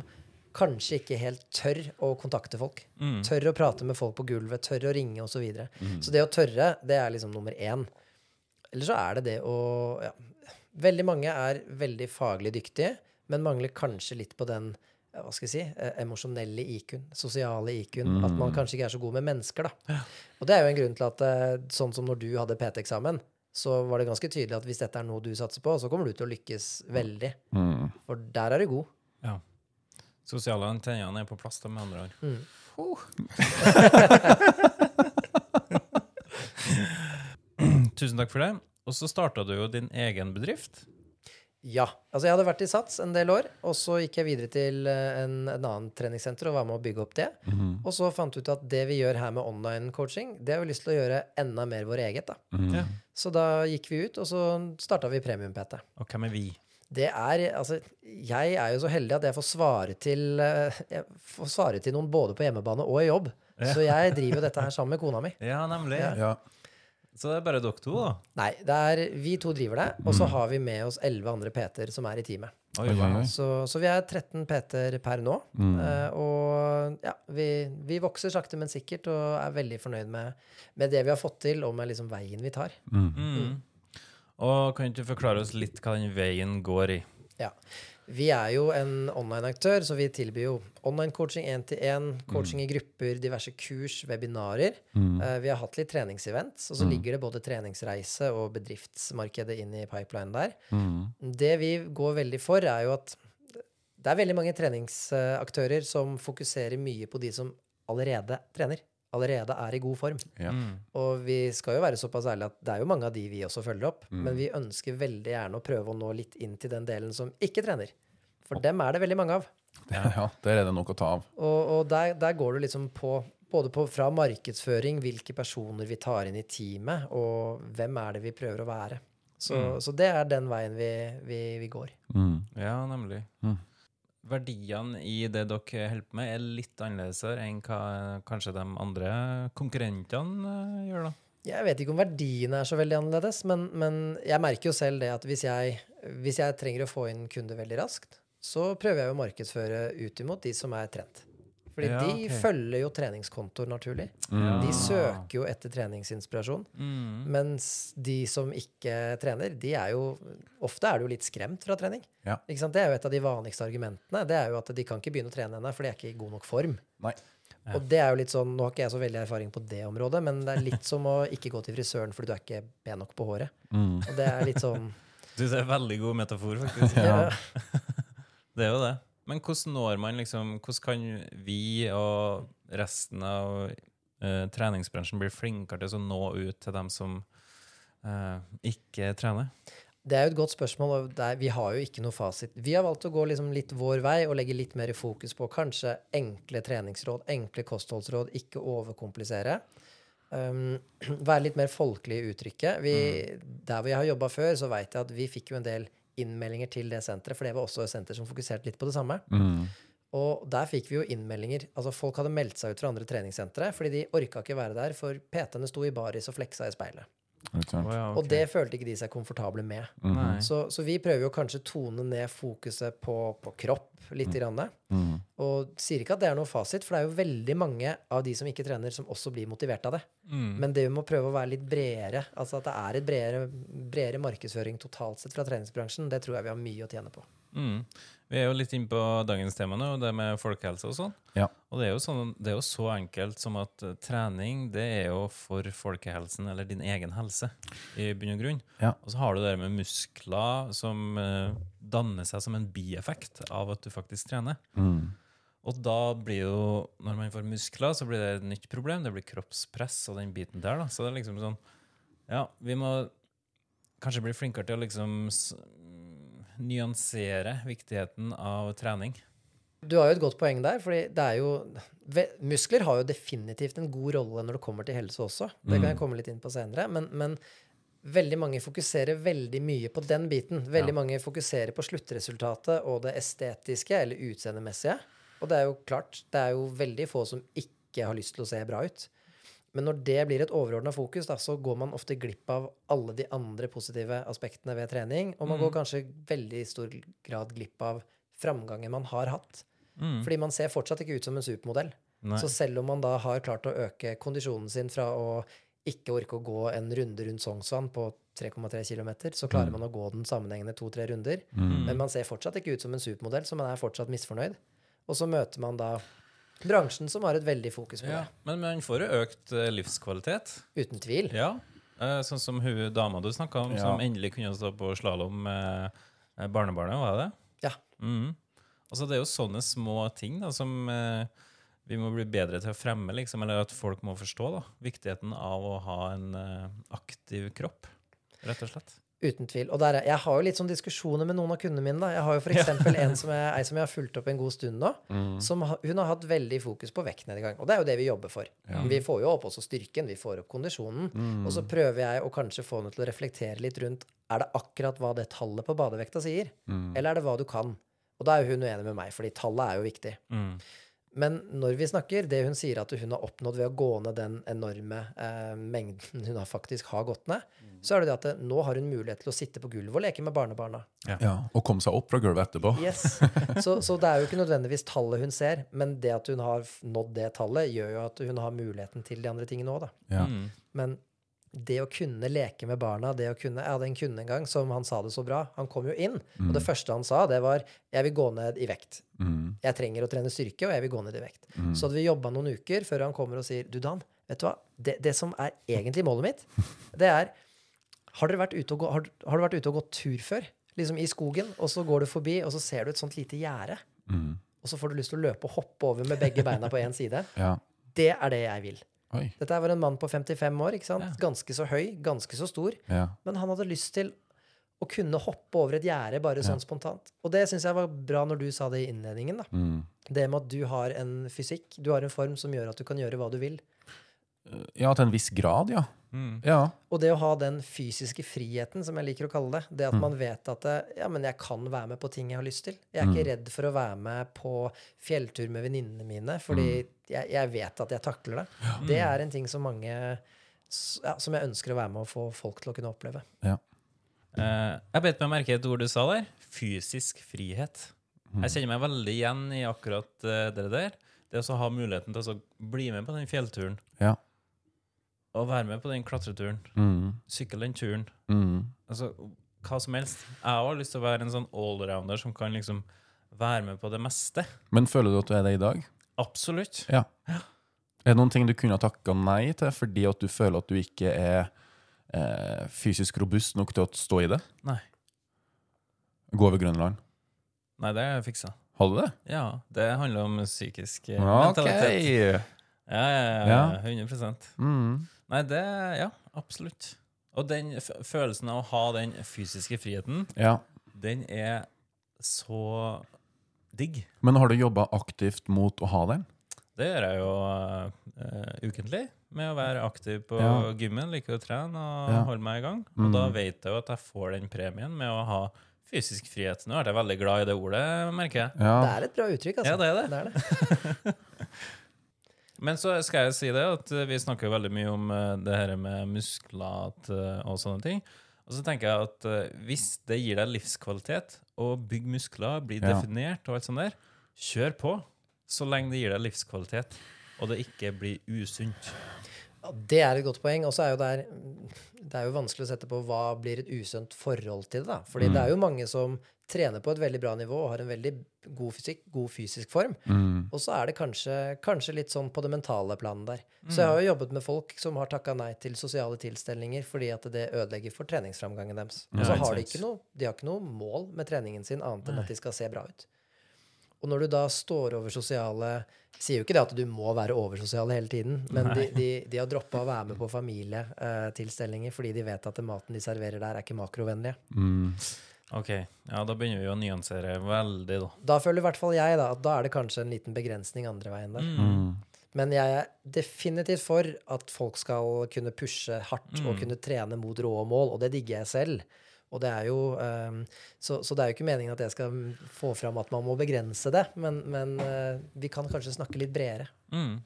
[SPEAKER 2] kanskje ikke helt tør å kontakte folk.
[SPEAKER 3] Mm.
[SPEAKER 2] Tør å prate med folk på gulvet, tør å ringe osv. Så, videre.
[SPEAKER 4] Mm.
[SPEAKER 2] så det å tørre, det er liksom nummer én. Eller så er det det å ja, Veldig mange er veldig faglig dyktige, men mangler kanskje litt på den hva skal jeg si, eh, emosjonelle IQ-en, sosiale IQ-en. At man kanskje ikke er så god med mennesker. da. Og det er jo en grunn til at eh, sånn som når du hadde PT-eksamen, så var det ganske tydelig at hvis dette er noe du satser på, så kommer du til å lykkes veldig.
[SPEAKER 4] Mm.
[SPEAKER 2] For der er du god.
[SPEAKER 3] Ja. Sosiale antennene er på plass, da, med andre ord.
[SPEAKER 2] Mm.
[SPEAKER 3] Tusen takk for det. Og så starta du jo din egen bedrift.
[SPEAKER 2] Ja. Altså, jeg hadde vært i Sats en del år, og så gikk jeg videre til eh, en, en annen treningssenter og var med å bygge opp det.
[SPEAKER 4] Mhm.
[SPEAKER 2] Og så fant vi ut at det vi gjør her med online coaching, det har vi lyst til å gjøre enda mer vår eget. da.
[SPEAKER 4] Mm
[SPEAKER 3] Ja.
[SPEAKER 2] Så da gikk vi ut, og så starta vi Premium-PT.
[SPEAKER 3] Og hvem er vi?
[SPEAKER 2] Det er Altså, jeg er jo så heldig at jeg får svare til eh, Jeg får svare til noen både på hjemmebane og i jobb.
[SPEAKER 3] Ja.
[SPEAKER 2] Så jeg driver jo dette her sammen med kona mi.
[SPEAKER 3] Ja, nemlig.
[SPEAKER 2] Ja.
[SPEAKER 4] Ja.
[SPEAKER 3] Så det er bare dere to, da?
[SPEAKER 2] Nei, det er vi to driver det, og så har vi med oss elleve andre PT-er som er i teamet.
[SPEAKER 3] Oi,
[SPEAKER 4] Oi, oi,
[SPEAKER 2] Så, så vi er 13 PT-er per nå.
[SPEAKER 4] Mm.
[SPEAKER 2] Uh, og ja, vi, vi vokser sakte, men sikkert og er veldig fornøyd med, med det vi har fått til, og med liksom veien vi tar.
[SPEAKER 4] Mm.
[SPEAKER 3] Mm. Og kan du forklare oss litt hva den veien går i?
[SPEAKER 2] Ja. Vi er jo en online-aktør, så vi tilbyr jo online-coaching én-til-én, coaching i grupper, diverse kurs, webinarer.
[SPEAKER 4] Mm.
[SPEAKER 2] Eh, vi har hatt litt treningsevents, og så ligger det både treningsreise og bedriftsmarkedet inn i pipeline der.
[SPEAKER 4] Mm.
[SPEAKER 2] Det vi går veldig for, er jo at det er veldig mange treningsaktører som fokuserer mye på de som allerede trener. Allerede er i god form.
[SPEAKER 4] Ja.
[SPEAKER 3] Mm.
[SPEAKER 2] Og vi skal jo være såpass ærlige at det er jo mange av de vi også følger opp,
[SPEAKER 4] Mm.
[SPEAKER 2] men vi ønsker veldig gjerne å prøve å nå litt inn til den delen som ikke trener. For dem er det veldig mange av.
[SPEAKER 4] ja, der er det nok å ta av.
[SPEAKER 2] Og, og der, der går du liksom på både på, fra markedsføring, hvilke personer vi tar inn i teamet, og hvem er det vi prøver å være. Så,
[SPEAKER 3] Mm.
[SPEAKER 2] så det er den veien vi, vi, vi går.
[SPEAKER 4] Mm.
[SPEAKER 3] Ja, nemlig.
[SPEAKER 4] Mm.
[SPEAKER 3] Verdiene i det dere holder på med, er litt annerledes enn hva kanskje de andre konkurrentene eh, gjør, da.
[SPEAKER 2] Jeg vet ikke om verdiene er så veldig annerledes, men, men jeg merker jo selv det at hvis jeg, hvis jeg trenger å få inn kunder veldig raskt, så prøver jeg å markedsføre ut imot de som er trent. Fordi
[SPEAKER 3] Ja,
[SPEAKER 2] de følger jo treningskontoer naturlig.
[SPEAKER 4] Ja.
[SPEAKER 2] De søker jo etter treningsinspirasjon.
[SPEAKER 3] Mm.
[SPEAKER 2] Mens de som ikke trener, de er jo Ofte er du jo litt skremt fra trening.
[SPEAKER 4] Ja.
[SPEAKER 2] Ikke sant? Det er jo et av de vanligste argumentene. Det er jo at de kan ikke begynne å trene ennå, for de er ikke i god nok form.
[SPEAKER 4] Nei.
[SPEAKER 3] Ja.
[SPEAKER 2] Og det er jo litt sånn, Nå har ikke jeg så veldig erfaring på det området, men det er litt som å ikke gå til frisøren fordi du er ikke pen nok på håret.
[SPEAKER 4] Mm.
[SPEAKER 2] Og det er litt sånn
[SPEAKER 3] Du, ser er veldig god metafor, faktisk.
[SPEAKER 4] Ja.
[SPEAKER 3] Det er jo det. Men hvordan når man liksom Hvordan kan vi og resten av uh, treningsbransjen bli flinkere til å nå ut til dem som uh, ikke trener?
[SPEAKER 2] Det er jo et godt spørsmål. og det er, vi har jo ikke noe fasit. Vi har valgt å gå liksom litt vår vei og legge litt mer fokus på kanskje enkle treningsråd, enkle kostholdsråd, ikke overkomplisere. Um, være litt mer folkelig i uttrykket. Vi, Der vi har jobba før, så veit jeg at vi fikk jo en del innmeldinger til det senteret, for det var også et senter som fokuserte litt på det samme.
[SPEAKER 4] Mm.
[SPEAKER 2] Og der fikk vi jo innmeldinger. Altså Folk hadde meldt seg ut fra andre treningssentre fordi de orka ikke være der, for PT-ene sto i baris og fleksa i speilet.
[SPEAKER 4] Ikke
[SPEAKER 3] ja,
[SPEAKER 2] okay.
[SPEAKER 3] Og
[SPEAKER 2] det følte ikke de seg komfortable med.
[SPEAKER 3] Mm.
[SPEAKER 2] Så, så vi prøver jo kanskje tone ned fokuset på, på kropp litt. Grann,
[SPEAKER 4] Mm.
[SPEAKER 2] og sier ikke at det er noe fasit, for det er jo veldig mange av de som ikke trener, som også blir motivert av det.
[SPEAKER 3] Mm.
[SPEAKER 2] Men det vi må prøve å være litt bredere, altså at det er et bredere, bredere markedsføring totalt sett fra treningsbransjen, det tror jeg vi har mye å tjene på.
[SPEAKER 3] Vi er jo litt inne på dagens tema nå, det med folkehelse og sånn.
[SPEAKER 4] Ja.
[SPEAKER 3] Og det er, jo sånn, det er jo så enkelt som at eh, trening det er jo for folkehelsen, eller din egen helse, i bunn og grunn.
[SPEAKER 4] Ja.
[SPEAKER 3] Og så har du det med muskler som uh, danner seg som en bieffekt av at du faktisk trener.
[SPEAKER 4] Mm.
[SPEAKER 3] Og da blir jo, når man får muskler, så blir det et nytt problem. Det blir kroppspress og den biten der. da. Så det er liksom sånn Ja, vi må kanskje bli flinkere til å liksom nyansere viktigheten av trening.
[SPEAKER 2] Du har jo et godt poeng der, fordi det er jo Muskler har jo definitivt en god rolle når det kommer til helse også. Det kan jeg komme litt inn på senere. Men, men veldig mange fokuserer veldig mye på den biten. Veldig mange fokuserer på sluttresultatet og det estetiske eller utseendemessige. Og det er jo klart, det er jo veldig få som ikke har lyst til å se bra ut. Men når det blir et overordna fokus, da, så går man ofte glipp av alle de andre positive aspektene ved trening. Og man går kanskje veldig stor grad glipp av framgangen man har hatt.
[SPEAKER 3] Mm.
[SPEAKER 2] Fordi man ser fortsatt ikke ut som en supermodell.
[SPEAKER 3] Nei.
[SPEAKER 2] Så selv om man da har klart å øke kondisjonen sin fra å ikke orke å gå en runde rundt Sognsvann på 3,3 km, så klarer man å gå den sammenhengende to-tre runder.
[SPEAKER 3] Mm.
[SPEAKER 2] Men man ser fortsatt ikke ut som en supermodell, så man er fortsatt misfornøyd. Og så møter man da bransjen som har et veldig fokus på
[SPEAKER 3] Ja, men man får jo økt eh, livskvalitet.
[SPEAKER 2] Uten tvil.
[SPEAKER 3] Ja. Eh, Sånn som hun dama du snakka om,
[SPEAKER 4] Ja.
[SPEAKER 3] som endelig kunne stå på slalåm med barnebarnet, var det det?
[SPEAKER 2] Ja.
[SPEAKER 3] Mm. Altså, det er jo sånne små ting da, som eh, vi må bli bedre til å fremme, liksom, eller at folk må forstå. da, Viktigheten av å ha en aktiv kropp, rett og slett.
[SPEAKER 2] Uten tvil. Og der er, jeg har jo litt sånn diskusjoner med noen av kundene mine. da. Jeg har jo eksempel en som jeg, ei som jeg har fulgt opp en god stund nå. Som hun har hatt veldig fokus på vektnedgang. Og det er jo det vi jobber for. Vi får jo opp også styrken, vi får opp kondisjonen. Og så prøver jeg å kanskje få henne til å reflektere litt rundt er det akkurat hva det tallet på badevekta sier, eller er det hva du kan? Og da er jo hun uenig med meg, fordi tallet er jo viktig.
[SPEAKER 3] Mm.
[SPEAKER 2] Men når vi snakker, det hun sier at hun har oppnådd ved å gå ned den enorme eh, mengden hun har faktisk har gått ned, så er det det at det, nå har hun mulighet til å sitte på gulvet og leke med barnebarna.
[SPEAKER 4] Ja, Og komme seg opp fra gulvet etterpå.
[SPEAKER 2] Yes. Så, så det er jo ikke nødvendigvis tallet hun ser, men det at hun har nådd det tallet, gjør jo at hun har muligheten til de andre tingene òg, da.
[SPEAKER 4] Ja.
[SPEAKER 3] Mm.
[SPEAKER 2] Men det å kunne leke med barna det å kunne, Jeg hadde en kunde en gang som han sa det så bra. Han kom jo inn, og det første han sa, det var 'Jeg vil gå ned i vekt'.
[SPEAKER 4] Mm.
[SPEAKER 2] Jeg trenger å trene styrke, og jeg vil gå ned i vekt. Så hadde vi jobba noen uker før han kommer og sier Du, Dan, vet du hva? Det, det som er egentlig målet mitt, det er Har dere vært ute og, gå, har, har du vært ute og gått tur før? Liksom i skogen, og så går du forbi, og så ser du et sånt lite gjerde.
[SPEAKER 4] Mm.
[SPEAKER 2] Og så får du lyst til å løpe og hoppe over med begge beina på én side.
[SPEAKER 4] Ja.
[SPEAKER 2] Det er det jeg vil.
[SPEAKER 4] Oi.
[SPEAKER 2] Dette var en mann på 55 år, ikke sant?
[SPEAKER 3] Ja.
[SPEAKER 2] ganske så høy, ganske så stor.
[SPEAKER 4] Ja.
[SPEAKER 2] Men han hadde lyst til å kunne hoppe over et gjerde bare sånn spontant. Og det syns jeg var bra når du sa det i innledningen. da.
[SPEAKER 4] Mm.
[SPEAKER 2] Det med at du har en fysikk, du har en form som gjør at du kan gjøre hva du vil.
[SPEAKER 4] ja, til en viss grad, ja.
[SPEAKER 3] Mm.
[SPEAKER 4] Ja.
[SPEAKER 2] Og det å ha den fysiske friheten, som jeg liker å kalle det, det
[SPEAKER 4] Mm.
[SPEAKER 2] at man vet at ja, men jeg kan være med på ting jeg har lyst til. Jeg er
[SPEAKER 4] Mm.
[SPEAKER 2] ikke redd for å være med på fjelltur med venninnene mine, fordi
[SPEAKER 4] Mm.
[SPEAKER 2] jeg, jeg vet at jeg takler det. Det er en ting som mange ja, Som jeg ønsker å være med og få folk til å kunne oppleve.
[SPEAKER 3] Eh, jeg bet meg merke et ord du sa der. Fysisk frihet. Jeg kjenner meg veldig igjen i akkurat uh, det der. Det å ha muligheten til å så bli med på den fjellturen.
[SPEAKER 4] Ja.
[SPEAKER 3] Og være med på den klatreturen.
[SPEAKER 4] Mm.
[SPEAKER 3] Sykle den turen.
[SPEAKER 4] Mm.
[SPEAKER 3] Altså, hva som helst. Jeg har lyst til å være en sånn allrounder som kan liksom være med på det meste.
[SPEAKER 4] Men føler du at du er det i dag?
[SPEAKER 3] Absolutt.
[SPEAKER 4] Ja. Er det noen ting du kunne ha takka nei til fordi at du føler at du ikke er eh, fysisk robust nok til å stå i det?
[SPEAKER 3] Nei.
[SPEAKER 4] Gå over Grønland.
[SPEAKER 3] Nei, det har jeg fiksa.
[SPEAKER 4] Har du det?
[SPEAKER 3] Ja, det handler om psykisk okay.
[SPEAKER 4] Ok.
[SPEAKER 3] mentalitet. Ja, ja, ja,
[SPEAKER 4] Ja.
[SPEAKER 3] 100
[SPEAKER 4] Mm.
[SPEAKER 3] Nei, det Ja, absolutt. Og den f følelsen av å ha den fysiske friheten,
[SPEAKER 4] Ja.
[SPEAKER 3] den er så digg.
[SPEAKER 4] Men har du jobba aktivt mot å ha den?
[SPEAKER 3] Det gjør jeg jo uh, ukentlig, med å være aktiv på
[SPEAKER 4] Ja.
[SPEAKER 3] gymmen, like å trene og
[SPEAKER 4] Ja.
[SPEAKER 3] holde meg i gang.
[SPEAKER 4] Mm.
[SPEAKER 3] Og da vet jeg jo at jeg får den premien med å ha fysisk frihet. Nå er jeg veldig glad i det ordet, merker jeg.
[SPEAKER 4] Ja.
[SPEAKER 2] Det er et bra uttrykk, altså.
[SPEAKER 3] Ja, det er det.
[SPEAKER 2] det, er det.
[SPEAKER 3] Men så skal jeg si det, at eh, vi snakker veldig mye om eh, det her med muskler eh, og sånne ting. Og så tenker jeg at hvis det gir deg livskvalitet å bygge muskler, bli
[SPEAKER 4] Ja.
[SPEAKER 3] definert og alt sånt der, kjør på. Så lenge det gir deg livskvalitet, og det ikke blir usunt.
[SPEAKER 2] Det er et godt poeng. Og så er jo der Det er jo vanskelig å sette på hva blir et usunt forhold til det. da. Fordi
[SPEAKER 4] Mm.
[SPEAKER 2] det er jo mange som trener på et veldig bra nivå og har en veldig god fysikk, god fysisk form.
[SPEAKER 4] Mm.
[SPEAKER 2] Og så er det kanskje, kanskje litt sånn på det mentale planet der. Så
[SPEAKER 3] Mm.
[SPEAKER 2] jeg har jo jobbet med folk som har takka nei til sosiale tilstelninger fordi at det ødelegger for treningsframgangen deres. Og så har de ikke noe, de har ikke noe mål med treningen sin annet enn at de skal se bra ut. Og når du da står over sosiale Sier jo ikke det at du må være oversosial hele tiden, men de, de, de har droppa å være med på familietilstelninger fordi de vet at maten de serverer der, er ikke makrovennlige.
[SPEAKER 4] Mm.
[SPEAKER 3] Ok, ja, da begynner vi å nyansere veldig, da.
[SPEAKER 2] Da føler i hvert fall jeg da, at da er det kanskje en liten begrensning andre veien der.
[SPEAKER 4] Mm.
[SPEAKER 2] Men jeg er definitivt for at folk skal kunne pushe hardt og
[SPEAKER 3] Mm.
[SPEAKER 2] kunne trene mot rå mål, og det digger jeg selv. Og det er jo, ehm, så, så det er jo ikke meningen at jeg skal få fram at man må begrense det, men, men eh, vi kan kanskje snakke litt bredere.
[SPEAKER 3] Mm,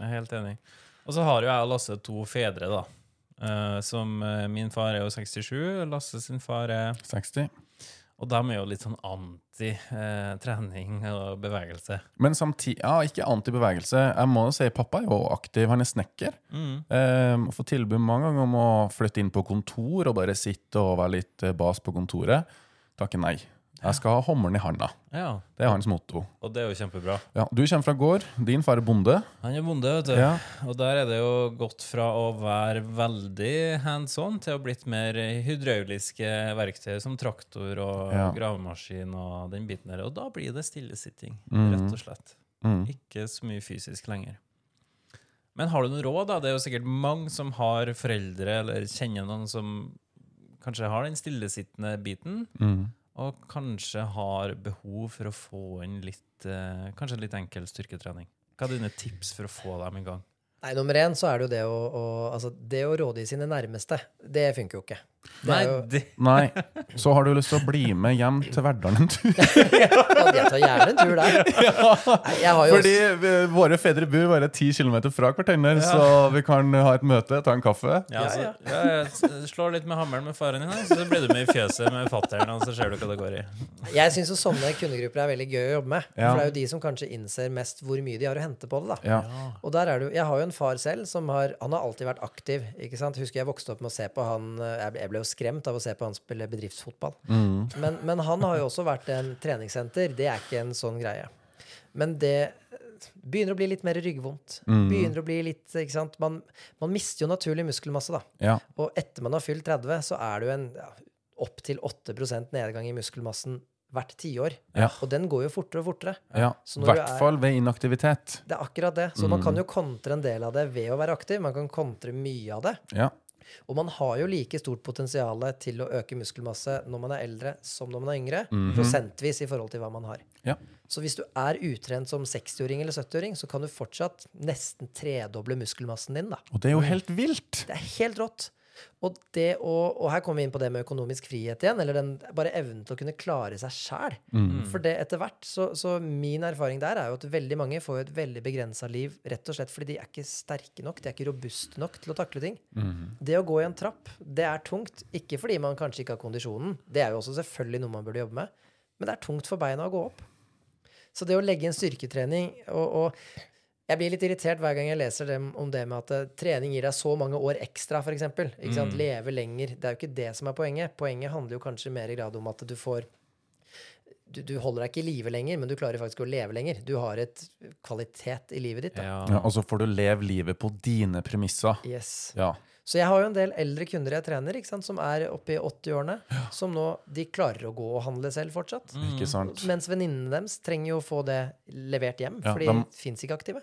[SPEAKER 3] jeg er helt enig. Og så har jo jeg og Lasse to fedre, da. Eh, som eh, Min far er jo 67, Lasse sin far er
[SPEAKER 4] 60.
[SPEAKER 3] Og de er jo litt sånn anti-trening og bevegelse.
[SPEAKER 4] Men samtidig Ja, ikke anti-bevegelse. Jeg må jo si pappa er jo aktiv. Han er snekker.
[SPEAKER 3] Mm.
[SPEAKER 4] Eh, får tilbud mange ganger om å flytte inn på kontor og bare sitte og være litt eh, bas på kontoret. Takker nei. Jeg skal ha hammeren i handa.
[SPEAKER 3] Ja,
[SPEAKER 4] Det er hans motto.
[SPEAKER 3] og det er jo kjempebra.
[SPEAKER 4] Ja, Du kommer fra gård. Din far er bonde.
[SPEAKER 3] Han er bonde, vet du.
[SPEAKER 4] Ja.
[SPEAKER 3] Og der er det jo gått fra å være veldig hands on til å blitt mer hydrauliske verktøy som traktor og
[SPEAKER 4] Ja.
[SPEAKER 3] gravemaskin og den biten der. Og da blir det stillesitting,
[SPEAKER 4] mm.
[SPEAKER 3] rett og slett.
[SPEAKER 4] Mm.
[SPEAKER 3] Ikke så mye fysisk lenger. Men har du noen råd? da? Det er jo sikkert mange som har foreldre eller kjenner noen som kanskje har den stillesittende biten,
[SPEAKER 4] Mm.
[SPEAKER 3] Og kanskje har behov for å få inn litt eh, kanskje litt enkel styrketrening. Hva er dine tips for å få dem i gang?
[SPEAKER 2] Nei, nummer én så er det jo det å, å, altså det å rådgi sine nærmeste. Det funker jo ikke.
[SPEAKER 3] Nei, det,
[SPEAKER 4] Nei. Så har du lyst til å bli med hjem til Verdalen en tur?
[SPEAKER 2] ja, jeg tar gjerne en tur der. Ja. jeg har jo
[SPEAKER 4] Fordi vi- våre fedre bor bare ti km fra hverandre, så vi kan ha et møte, ta en kaffe.
[SPEAKER 3] ja,
[SPEAKER 2] Ja,
[SPEAKER 3] så,
[SPEAKER 2] ja.
[SPEAKER 3] ja, ja, slår litt med hammeren med faren din, her, så blir du med i fjøset med fattern, og så ser du hva det går i.
[SPEAKER 2] Jeg syns sånne kundegrupper er veldig gøy å jobbe med.
[SPEAKER 4] Ja.
[SPEAKER 2] For det er jo de som kanskje innser mest hvor mye de har å hente på det. da.
[SPEAKER 4] Ja.
[SPEAKER 2] Og der er du, Jeg har jo en far selv som har Han har alltid vært aktiv. ikke sant? Husker jeg vokste opp med å se på han eh, Jeg ble, jeg ble jo skremt av å se på han spille bedriftsfotball.
[SPEAKER 4] Mm.
[SPEAKER 2] Men, men han har jo også vært en treningssenter. Det er ikke en sånn greie. Men det begynner å bli litt mer ryggvondt.
[SPEAKER 4] Mm.
[SPEAKER 2] Begynner å bli litt, ikke sant? Man, man mister jo naturlig muskelmasse, da.
[SPEAKER 4] Ja.
[SPEAKER 2] Og etter man har fylt 30, så er det jo en ja, opptil 8% nedgang i muskelmassen hvert tiår.
[SPEAKER 4] Ja.
[SPEAKER 2] Og den går jo fortere og fortere.
[SPEAKER 4] Ja, I hvert
[SPEAKER 2] er-
[SPEAKER 4] fall ved inaktivitet.
[SPEAKER 2] Det er akkurat det. Så man
[SPEAKER 4] Mm.
[SPEAKER 2] kan jo kontre en del av det ved å være aktiv. Man kan kontre mye av det.
[SPEAKER 4] Ja.
[SPEAKER 2] Og man har jo like stort potensial til å øke muskelmasse når man er eldre som når man er yngre,
[SPEAKER 4] Mhm.
[SPEAKER 2] prosentvis i forhold til hva man har.
[SPEAKER 4] Ja.
[SPEAKER 2] Så hvis du er utrent som 60-åring eller 70-åring, så kan du fortsatt nesten tredoble muskelmassen din. da.
[SPEAKER 4] Og det er jo helt vilt!
[SPEAKER 2] Det er helt rått. Og, det å, og her kommer vi inn på det med økonomisk frihet igjen, eller den bare evnen til å kunne klare seg sjæl.
[SPEAKER 4] Mm.
[SPEAKER 2] For det etter hvert, så, så min erfaring der er jo at veldig mange får et veldig begrensa liv rett og slett fordi de er ikke sterke nok, de er ikke robuste nok til å takle ting.
[SPEAKER 4] Mm.
[SPEAKER 2] Det å gå i en trapp, det er tungt. Ikke fordi man kanskje ikke har kondisjonen, det er jo også selvfølgelig noe man burde jobbe med, men det er tungt for beina å gå opp. Så det å legge inn styrketrening og, og jeg blir litt irritert hver gang jeg leser dem om det med at eh, trening gir deg så mange år ekstra, f.eks. Mm. Leve lenger. Det er jo ikke det som er poenget. Poenget handler jo kanskje mer i grad om at du får du, du holder deg ikke i live lenger, men du klarer faktisk å leve lenger. Du har et kvalitet i livet ditt. Da.
[SPEAKER 3] Ja.
[SPEAKER 4] Ja, og så får du leve livet på dine premisser.
[SPEAKER 2] Yes.
[SPEAKER 4] Ja.
[SPEAKER 2] Så jeg har jo en del eldre kunder jeg trener, sant, som er oppe i 80-årene, som nå de klarer å gå og handle selv fortsatt.
[SPEAKER 4] Ikke sant?
[SPEAKER 2] Mens venninnene deres trenger jo å få det levert hjem,
[SPEAKER 4] Ja,
[SPEAKER 2] for de
[SPEAKER 4] dem-
[SPEAKER 2] fins ikke aktive.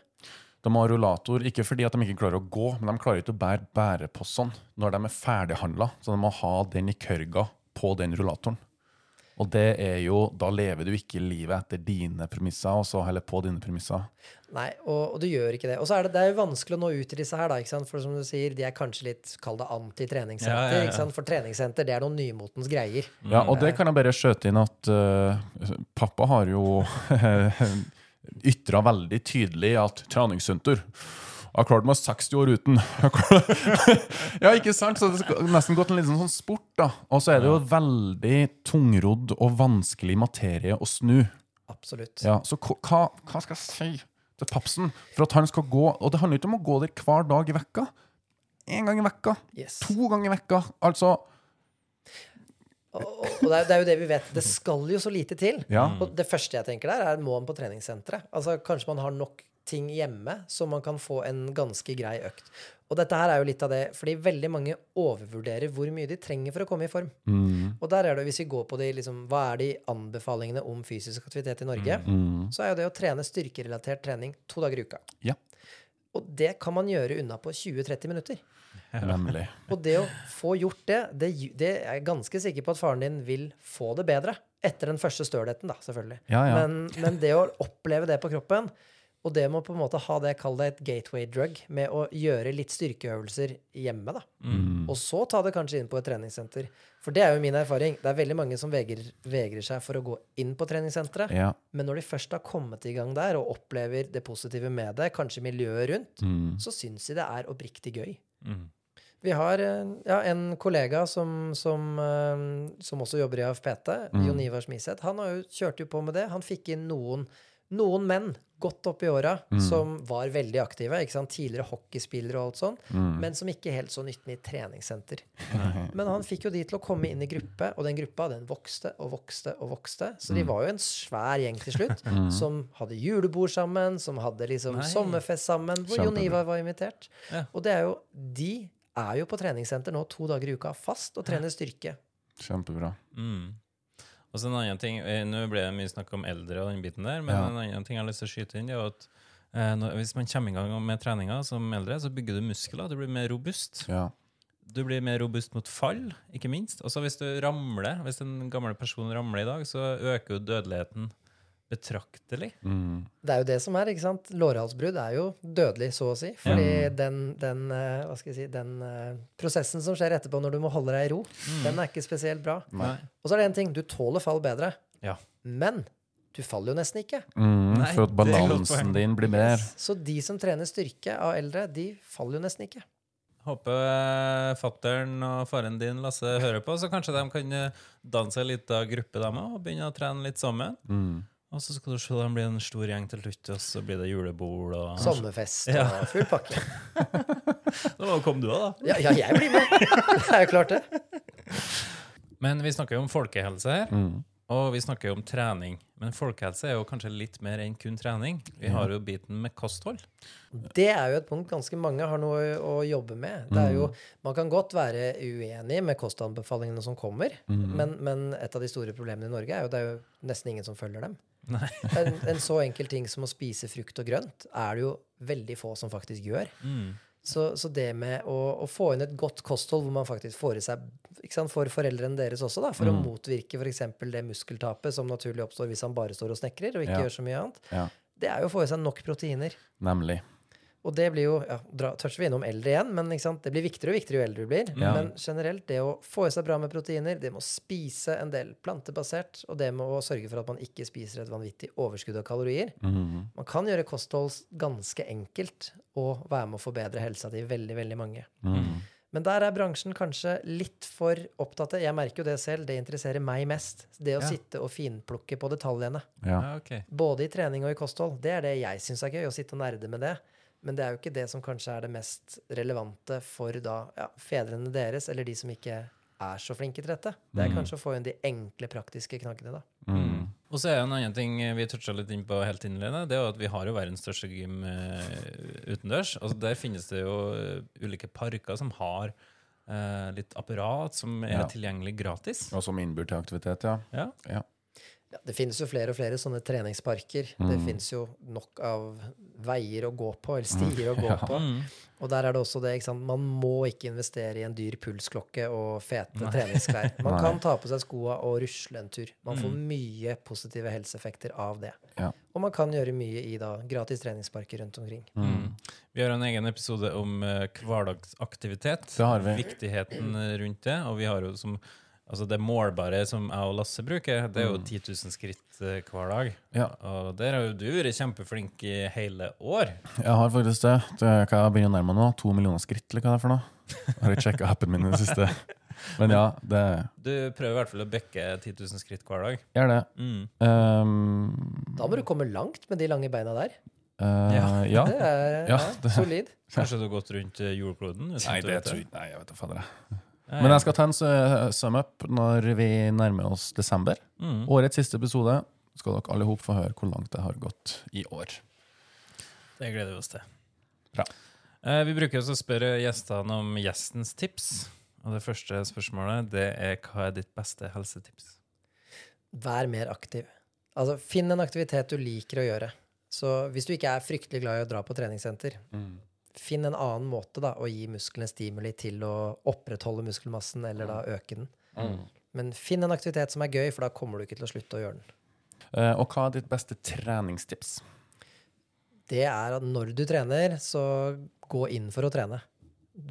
[SPEAKER 4] De har rollator ikke fordi at de ikke klarer å gå, men de klarer ikke å bære bæreposene når de er ferdighandla. Så de må ha den i kørga på den rullatoren. Og det er jo, da lever du ikke livet etter dine premisser, og så heller på dine premisser.
[SPEAKER 2] Nei, og, og du gjør ikke det. Og så er det, det er jo vanskelig å nå ut til disse her, da, ikke sant? for som du sier, de er kanskje litt, kall det anti-treningssenter.
[SPEAKER 3] Ja, ja, ja.
[SPEAKER 2] ikke sant? For treningssenter, det er noen nymotens greier.
[SPEAKER 4] Ja, og det kan jeg bare skjøte inn at uh, pappa har jo ytra veldig tydelig at treningssenter har klart meg 60 år uten. ja, ikke sant? Så det har nesten gått en liten sånn sport, da. Og så er det jo veldig tungrodd og vanskelig materie å snu.
[SPEAKER 2] Absolutt.
[SPEAKER 4] Ja, så hva, hva- skal jeg si til papsen for at han skal gå Og det handler ikke om å gå der hver dag i vekka. En gang i vekka.
[SPEAKER 2] Yes.
[SPEAKER 4] To ganger i vekka. Altså
[SPEAKER 2] og og det, er, det er jo det vi vet. Det skal jo så lite til.
[SPEAKER 4] Ja.
[SPEAKER 2] Og det første jeg tenker der, er må han på treningssenteret. Altså, kanskje man har nok ting hjemme, så man kan få en ganske grei økt. Og dette her er jo litt av det, fordi veldig mange overvurderer hvor mye de trenger for å komme i form.
[SPEAKER 4] mm,
[SPEAKER 2] Og der er det, hvis vi går på de, liksom, hva er de anbefalingene om fysisk aktivitet i Norge,
[SPEAKER 4] mm,
[SPEAKER 2] så er jo det å trene styrkerelatert trening to dager i uka.
[SPEAKER 4] Ja.
[SPEAKER 2] Og det kan man gjøre unna på 20-30 minutter.
[SPEAKER 4] Nemlig.
[SPEAKER 2] Og det å få gjort det, det, det er jeg ganske sikker på at faren din vil få det bedre. Etter den første stølheten, da, selvfølgelig.
[SPEAKER 4] Ja, ja.
[SPEAKER 2] Men, men det å oppleve det på kroppen, og det med å på en måte ha det, kall det et gateway drug, med å gjøre litt styrkeøvelser hjemme, da.
[SPEAKER 4] Mm.
[SPEAKER 2] Og så ta det kanskje inn på et treningssenter. For det er jo min erfaring. Det er veldig mange som vegrer, vegrer seg for å gå inn på treningssenteret.
[SPEAKER 4] Ja.
[SPEAKER 2] Men når de først har kommet i gang der og opplever det positive med det, kanskje miljøet rundt,
[SPEAKER 4] Mm.
[SPEAKER 2] så syns de det er oppriktig gøy.
[SPEAKER 3] Mm.
[SPEAKER 2] Vi har eh, ja, en kollega som, som, eh, som også jobber i AFPT,
[SPEAKER 4] Mm.
[SPEAKER 2] Jon Ivar Smiseth. Han har jo, kjørte jo på med det. Han fikk inn noen, noen menn godt opp i åra
[SPEAKER 4] Mm.
[SPEAKER 2] som var veldig aktive. ikke sant? Tidligere hockeyspillere og alt sånn,
[SPEAKER 4] Mm.
[SPEAKER 2] men som ikke helt så nytten i treningssenter. Men han fikk jo de til å komme inn i gruppe, og den gruppa den vokste og vokste og vokste. Så
[SPEAKER 4] Mm.
[SPEAKER 2] de var jo en svær gjeng til slutt, som hadde julebord sammen, som hadde liksom
[SPEAKER 3] Nei.
[SPEAKER 2] sommerfest sammen, hvor Jon Ivar var invitert.
[SPEAKER 3] Ja.
[SPEAKER 2] Og det er jo De er jo på treningssenter nå to dager i uka fast og trener styrke.
[SPEAKER 4] Kjempebra.
[SPEAKER 3] Mm. Og så en annen ting, eh, Nå ble det mye snakk om eldre og den biten der, men
[SPEAKER 4] Ja.
[SPEAKER 3] en annen ting jeg har lyst til å skyte inn, det er at eh, når, hvis man kommer i gang med treninga som eldre, så bygger du muskler. Du blir mer robust.
[SPEAKER 4] Ja.
[SPEAKER 3] Du blir mer robust mot fall, ikke minst. Og så hvis du ramler, hvis en gammel person ramler i dag, så øker jo dødeligheten betraktelig.
[SPEAKER 4] Mm.
[SPEAKER 2] Det er jo det som er, ikke sant? Lårhalsbrudd er jo dødelig, så å si. Fordi den, den, eh, hva skal jeg si, den uh, prosessen som skjer etterpå når du må holde deg i ro, den er ikke spesielt bra.
[SPEAKER 3] Nei.
[SPEAKER 2] Og så er det en ting, du tåler fall bedre.
[SPEAKER 3] Ja.
[SPEAKER 2] Men du faller jo nesten ikke.
[SPEAKER 4] Mm.
[SPEAKER 3] Nei,
[SPEAKER 4] For at balansen din blir bedre.
[SPEAKER 2] Så de som trener styrke av eldre, de faller jo nesten ikke.
[SPEAKER 3] Håper eh, fattern og faren din Lasse hører på, så kanskje de kan danse ei lita gruppe dem òg, og begynne å trene litt sammen.
[SPEAKER 4] Mm.
[SPEAKER 3] Og så skal du se de blir en stor gjeng til slutt, og så blir det julebord og
[SPEAKER 2] Sommerfest
[SPEAKER 3] Ja.
[SPEAKER 2] og full pakke.
[SPEAKER 3] Da kom du òg, da.
[SPEAKER 2] Ja, ja, jeg blir med! Det er jo klart, det.
[SPEAKER 3] Men vi snakker jo om folkehelse her.
[SPEAKER 4] Mm.
[SPEAKER 3] Og vi snakker jo om trening. Men folkehelse er jo kanskje litt mer enn kun trening. Vi har jo biten med kosthold.
[SPEAKER 2] Det er jo et punkt ganske mange har noe å jobbe med. Det er jo, man kan godt være uenig med kostanbefalingene som kommer, men, men et av de store problemene i Norge er jo at det er jo nesten ingen som følger dem. En, en så enkel ting som å spise frukt og grønt er det jo veldig få som faktisk gjør.
[SPEAKER 3] Mm.
[SPEAKER 2] Så, så det med å, å få inn et godt kosthold hvor man faktisk får i seg sant, For foreldrene deres også, da, for å motvirke f.eks. det muskeltapet som naturlig oppstår hvis han bare står og snekrer og ikke
[SPEAKER 4] Ja.
[SPEAKER 2] gjør så mye annet,
[SPEAKER 4] Ja,
[SPEAKER 2] det er jo å få i seg nok proteiner.
[SPEAKER 4] nemlig.
[SPEAKER 2] Og det blir jo ja, dra, Tørs vi innom eldre igjen, men ikke sant? det blir viktigere og viktigere jo eldre du blir.
[SPEAKER 4] Ja.
[SPEAKER 2] Men generelt, det å få i seg bra med proteiner, det med å spise en del plantebasert, og det med å sørge for at man ikke spiser et vanvittig overskudd av kalorier
[SPEAKER 4] Mhm.
[SPEAKER 2] Man kan gjøre kosthold ganske enkelt og være med å forbedre helsa til veldig, veldig mange.
[SPEAKER 4] Mm.
[SPEAKER 2] Men der er bransjen kanskje litt for opptatt Jeg merker jo det selv, det interesserer meg mest. Det å
[SPEAKER 3] Ja.
[SPEAKER 2] sitte og finplukke på detaljene.
[SPEAKER 4] Ja.
[SPEAKER 3] Ja, okay.
[SPEAKER 2] Både i trening og i kosthold. Det er det jeg syns er gøy, å sitte og nerde med det. Men det er jo ikke det som kanskje er det mest relevante for da ja, fedrene deres, eller de som ikke er så flinke til dette. Det er
[SPEAKER 4] Mm.
[SPEAKER 2] kanskje å få inn de enkle, praktiske knaggene, da.
[SPEAKER 4] Mm.
[SPEAKER 3] Og så er en annen ting vi toucha litt inn på helt innledende. Det er jo at vi har jo verdens største gym eh, utendørs. Altså Der finnes det jo eh, ulike parker som har eh, litt apparat som er
[SPEAKER 4] Ja.
[SPEAKER 3] tilgjengelig gratis.
[SPEAKER 4] Og som innbyr til aktivitet, ja.
[SPEAKER 3] Ja.
[SPEAKER 4] ja.
[SPEAKER 2] Ja, det finnes jo flere og flere sånne treningsparker. Det
[SPEAKER 4] Mm.
[SPEAKER 2] finnes jo nok av veier å gå på, eller stier å gå
[SPEAKER 4] Ja.
[SPEAKER 2] på.
[SPEAKER 3] Mm.
[SPEAKER 2] Og der er det også det, ikke sant. Man må ikke investere i en dyr pulsklokke og fete treningsklær. Man kan ta på seg skoa og rusle en tur. Man får
[SPEAKER 3] Mm.
[SPEAKER 2] mye positive helseeffekter av det.
[SPEAKER 4] Ja.
[SPEAKER 2] Og man kan gjøre mye i da gratis treningsparker rundt omkring.
[SPEAKER 3] Mm. Vi har en egen episode om uh, hverdagsaktivitet.
[SPEAKER 4] Det har vi.
[SPEAKER 3] Viktigheten eh, rundt det. Og vi har jo som Altså det målbare som jeg og Lasse bruker, det er jo
[SPEAKER 4] Mm.
[SPEAKER 3] 10 000 skritt eh, hver dag.
[SPEAKER 4] Ja.
[SPEAKER 3] Og der har jo du vært kjempeflink i hele år.
[SPEAKER 4] Jeg har faktisk det. det er hva jeg begynner å nærme meg nå? To millioner skritt, eller hva det er for noe? Jeg har ikke sjekka appen min i det siste. Men ja, det
[SPEAKER 3] Du prøver i hvert fall å bekke 10 000 skritt hver dag.
[SPEAKER 4] gjør det.
[SPEAKER 3] Mm.
[SPEAKER 4] Um,
[SPEAKER 2] Da må du komme langt med de lange beina der.
[SPEAKER 4] Uh,
[SPEAKER 3] Ja.
[SPEAKER 4] ja.
[SPEAKER 2] Det er
[SPEAKER 4] Ja, det-
[SPEAKER 2] solid.
[SPEAKER 3] Kanskje du har gått rundt jordkloden?
[SPEAKER 4] Nei, det tror jeg ikke. Nei, jeg vet da fader. jeg. Men jeg skal ta en sum up når vi nærmer oss desember.
[SPEAKER 3] Mm.
[SPEAKER 4] Årets siste episode skal dere alle få høre hvor langt det har gått i år.
[SPEAKER 3] Det gleder vi oss til.
[SPEAKER 4] Bra.
[SPEAKER 3] Eh, vi bruker også å spørre gjestene om gjestens tips. Og det første spørsmålet det er hva er ditt beste helsetips?
[SPEAKER 2] Vær mer aktiv. Altså, finn en aktivitet du liker å gjøre. Så hvis du ikke er fryktelig glad i å dra på treningssenter, finn en annen måte da, å gi musklene stimuli til å opprettholde muskelmassen eller da øke den. Men finn en aktivitet som er gøy, for da kommer du ikke til å slutte å gjøre den.
[SPEAKER 4] Uh, og hva er ditt beste treningstips?
[SPEAKER 2] Det er at når du trener, så gå inn for å trene.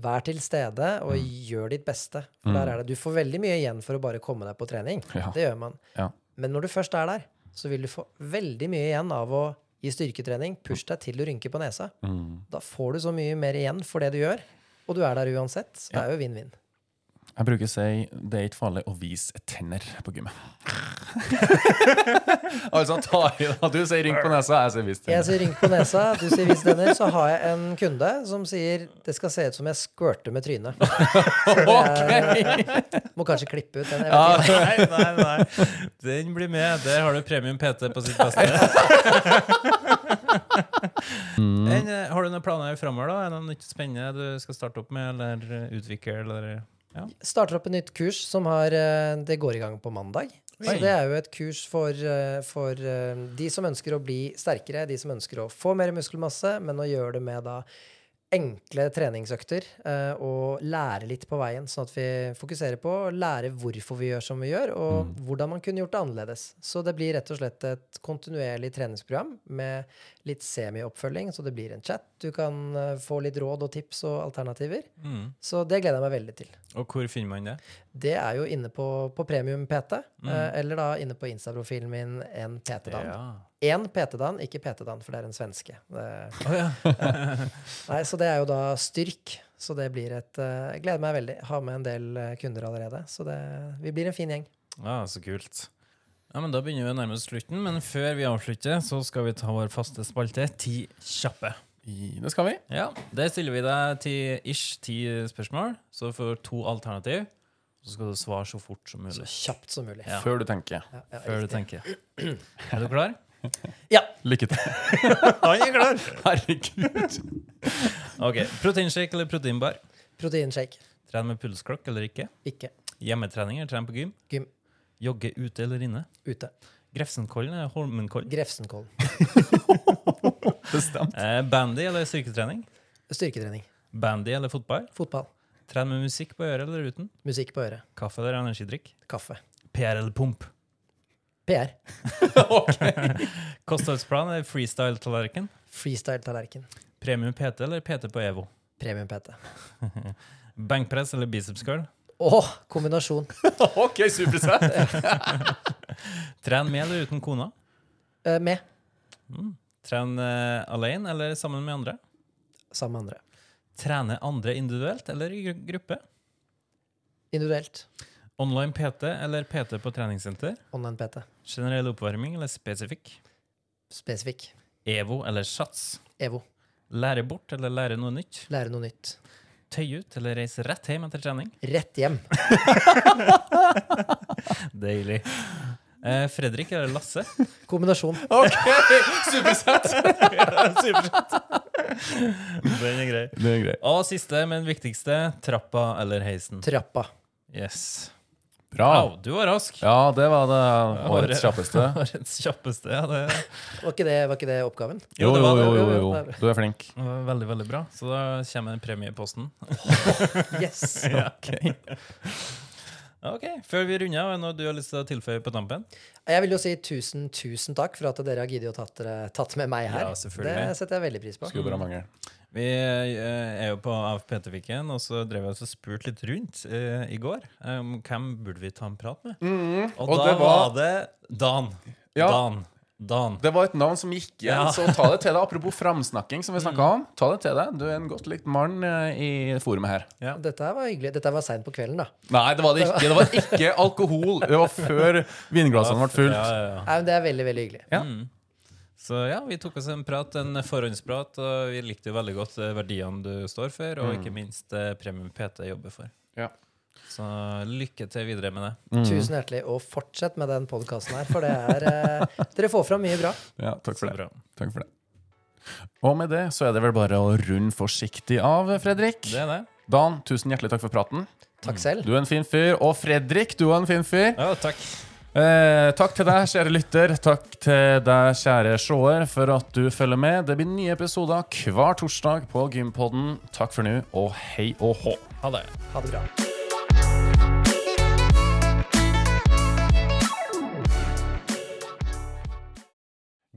[SPEAKER 2] Vær til stede og gjør ditt beste. For der er det, Du får veldig mye igjen for å bare komme deg på trening.
[SPEAKER 4] Ja.
[SPEAKER 2] Det gjør man.
[SPEAKER 4] Ja.
[SPEAKER 2] Men når du først er der, så vil du få veldig mye igjen av å gi styrketrening. Push deg til du rynker på nesa.
[SPEAKER 4] Mm.
[SPEAKER 2] Da får du så mye mer igjen for det du gjør. Og du er der uansett. Så det er jo vinn-vinn.
[SPEAKER 4] Jeg bruker å si det er ikke farlig å vise tenner på gymmet. altså, ta i det. Du sier rynk på nesa, jeg sier vis tenner'.
[SPEAKER 2] Jeg sier rynk på nesa, du sier vis tenner. Så har jeg en kunde som sier det skal se ut som jeg squirter med trynet. ok! må kanskje klippe ut den. Jeg vet.
[SPEAKER 3] Nei, nei, nei. Den blir med. Der har du Premium PT på sitt beste. En, eh, har du noen planer framover? Er det noe nytt spennende du skal starte opp med, eller utvikle? Eller?
[SPEAKER 2] Starter opp et nytt kurs som har eh, Det går i gang på mandag. Så det er jo et kurs for, eh, for eh, de som ønsker å bli sterkere, de som ønsker å få mer muskelmasse, men å gjøre det med da enkle treningsøkter og lære litt på veien, sånn at vi fokuserer på å lære hvorfor vi gjør som vi gjør, og hvordan man kunne gjort det annerledes. Så det blir rett og slett et kontinuerlig treningsprogram med litt semioppfølging, så det blir en chat. Du kan eh, få litt råd og tips og alternativer.
[SPEAKER 3] Mm.
[SPEAKER 2] Så det gleder jeg meg veldig til.
[SPEAKER 3] Og hvor finner man det?
[SPEAKER 2] Det er jo inne på, på Premium PT, mm. eller da inne på Insta-profilen min en PT-dan.
[SPEAKER 3] Ja.
[SPEAKER 2] Én PT-dan, ikke PT-dan, for det er en svenske. Det,
[SPEAKER 3] Å, ja.
[SPEAKER 2] nei, så det er jo da styrk. Så det blir et eh, Jeg gleder meg veldig. Har med en del eh, kunder allerede. Så det, vi blir en fin gjeng.
[SPEAKER 3] Ja, så kult. Ja, men Da begynner vi nærmest slutten, men før vi avslutter, så skal vi ta vår faste spalte, Ti kjappe.
[SPEAKER 4] I- Det skal vi.
[SPEAKER 3] Ja, Der stiller vi deg ti ish ti spørsmål, så du får to alternativ. Så skal du svare så fort som mulig.
[SPEAKER 2] Så kjapt som mulig.
[SPEAKER 3] Ja.
[SPEAKER 4] Før du tenker.
[SPEAKER 2] Ja, ja,
[SPEAKER 3] Før du tenker. Er du klar?
[SPEAKER 2] Ja.
[SPEAKER 4] Lykke til.
[SPEAKER 3] Han er klar!
[SPEAKER 4] Herregud.
[SPEAKER 3] Ok, Proteinshake eller proteinbar?
[SPEAKER 2] Proteinshake.
[SPEAKER 3] Tren med pulsklokk eller ikke?
[SPEAKER 2] Ikke.
[SPEAKER 3] Hjemmetrening eller tren på gym?
[SPEAKER 2] Gym.
[SPEAKER 3] Jogge ute eller inne?
[SPEAKER 2] Ute.
[SPEAKER 3] Grefsenkollen eller Holmenkollen?
[SPEAKER 2] Grefsenkollen.
[SPEAKER 4] Bestemt.
[SPEAKER 3] Eh, bandy eller styrketrening?
[SPEAKER 2] Styrketrening.
[SPEAKER 3] Bandy eller fotball?
[SPEAKER 2] Fotball.
[SPEAKER 3] Tren med musikk på øret eller uten?
[SPEAKER 2] Musikk på øret.
[SPEAKER 3] Kaffe eller energidrikk?
[SPEAKER 2] Kaffe.
[SPEAKER 3] PR eller pump?
[SPEAKER 2] PR. ok.
[SPEAKER 3] Kostholdsplan eller freestyle-tallerken?
[SPEAKER 2] Freestyle-tallerken.
[SPEAKER 3] Premium PT eller PT på EVO?
[SPEAKER 2] Premium PT.
[SPEAKER 3] Benkpress eller biceps curl?
[SPEAKER 2] Å, kombinasjon.
[SPEAKER 4] OK, supersett.
[SPEAKER 3] Tren med eller uten kona?
[SPEAKER 2] Eh, med.
[SPEAKER 3] Tren eh, alene eller sammen med andre?
[SPEAKER 2] Sammen med andre.
[SPEAKER 3] Trene andre individuelt eller i gru- gruppe?
[SPEAKER 2] Individuelt.
[SPEAKER 3] Online PT eller PT på treningssenter?
[SPEAKER 2] Online PT.
[SPEAKER 3] Generell oppvarming eller spesifikk?
[SPEAKER 2] Spesifikk.
[SPEAKER 3] EVO eller SATS?
[SPEAKER 2] EVO.
[SPEAKER 3] Lære bort eller lære noe nytt?
[SPEAKER 2] Lære noe nytt.
[SPEAKER 3] Tøy ut eller reise rett hjem etter trening?
[SPEAKER 2] Rett hjem.
[SPEAKER 3] Deilig. Eh, Fredrik eller Lasse?
[SPEAKER 2] Kombinasjon.
[SPEAKER 4] OK, supersett.
[SPEAKER 3] Den er grei.
[SPEAKER 4] Det er greit.
[SPEAKER 3] Og siste, men viktigste, trappa eller heisen?
[SPEAKER 2] Trappa.
[SPEAKER 3] Yes.
[SPEAKER 4] Bra.
[SPEAKER 3] Wow, du var rask.
[SPEAKER 4] Ja, det var det årets kjappeste.
[SPEAKER 3] Årets kjappeste. Ja, det
[SPEAKER 2] Var ikke det, var ikke det oppgaven?
[SPEAKER 4] Jo, jo, jo, jo,
[SPEAKER 2] Jo.
[SPEAKER 4] Du er flink.
[SPEAKER 3] veldig, veldig bra. Så da kommer en premie i posten.
[SPEAKER 2] Yes.
[SPEAKER 3] Ok, Før vi runder av, er det noe du har lyst til å tilføye på tampen?
[SPEAKER 2] Jeg vil jo si tusen, tusen takk for at dere har giddet å tatt, tatt med meg her.
[SPEAKER 3] Ja, selvfølgelig.
[SPEAKER 2] det setter jeg veldig pris på.
[SPEAKER 4] Skulle bare mangle.
[SPEAKER 3] Vi eh, er jo på AFPT-viken, og så drev jeg og spurte litt rundt uh, i går. Um, hvem burde vi ta en prat med? og,
[SPEAKER 4] Mm, og
[SPEAKER 3] da
[SPEAKER 4] det
[SPEAKER 3] var
[SPEAKER 4] var-
[SPEAKER 3] det Dan.
[SPEAKER 4] Ja.
[SPEAKER 3] Dan. Dan.
[SPEAKER 4] Det var et navn som gikk igjen,
[SPEAKER 3] Ja.
[SPEAKER 4] så ta det til deg. Apropos framsnakking, som vi snakka om. Ta det til deg. Du er en godt likt mann eh, i forumet her.
[SPEAKER 3] Ja.
[SPEAKER 2] Dette var hyggelig. Dette var seint på kvelden, da.
[SPEAKER 4] Nei, det var det ikke. Det var ikke alkohol. Det var før vinglassene ble fullt.
[SPEAKER 3] Ja, ja, ja.
[SPEAKER 2] Nei, men Det er veldig, veldig hyggelig.
[SPEAKER 4] Ja.
[SPEAKER 3] Mm. Så ja, vi tok oss en prat, en forhåndsprat, og vi likte jo veldig godt eh, verdiene du står for, og ikke minst eh, Premium PT jobber for.
[SPEAKER 4] Ja.
[SPEAKER 3] Så lykke til videre med det.
[SPEAKER 4] Mm.
[SPEAKER 2] Tusen hjertelig, og fortsett med den podkasten her, for det er eh, Dere får fram mye bra.
[SPEAKER 4] Ja, takk for det.
[SPEAKER 3] bra.
[SPEAKER 4] Takk for det. Og med det så er det vel bare å runde forsiktig av, Fredrik.
[SPEAKER 3] Det er det.
[SPEAKER 4] Dan, tusen hjertelig takk for praten.
[SPEAKER 2] Takk selv.
[SPEAKER 4] Du er en fin fyr. Og Fredrik, du er en fin fyr.
[SPEAKER 3] Ja, takk.
[SPEAKER 4] Eh, takk til deg, kjære lytter. Takk til deg, kjære seer, for at du følger med. Det blir nye episoder hver torsdag på Gympodden. Takk for nå, og hei og hå.
[SPEAKER 3] Ha det.
[SPEAKER 2] Ha det bra.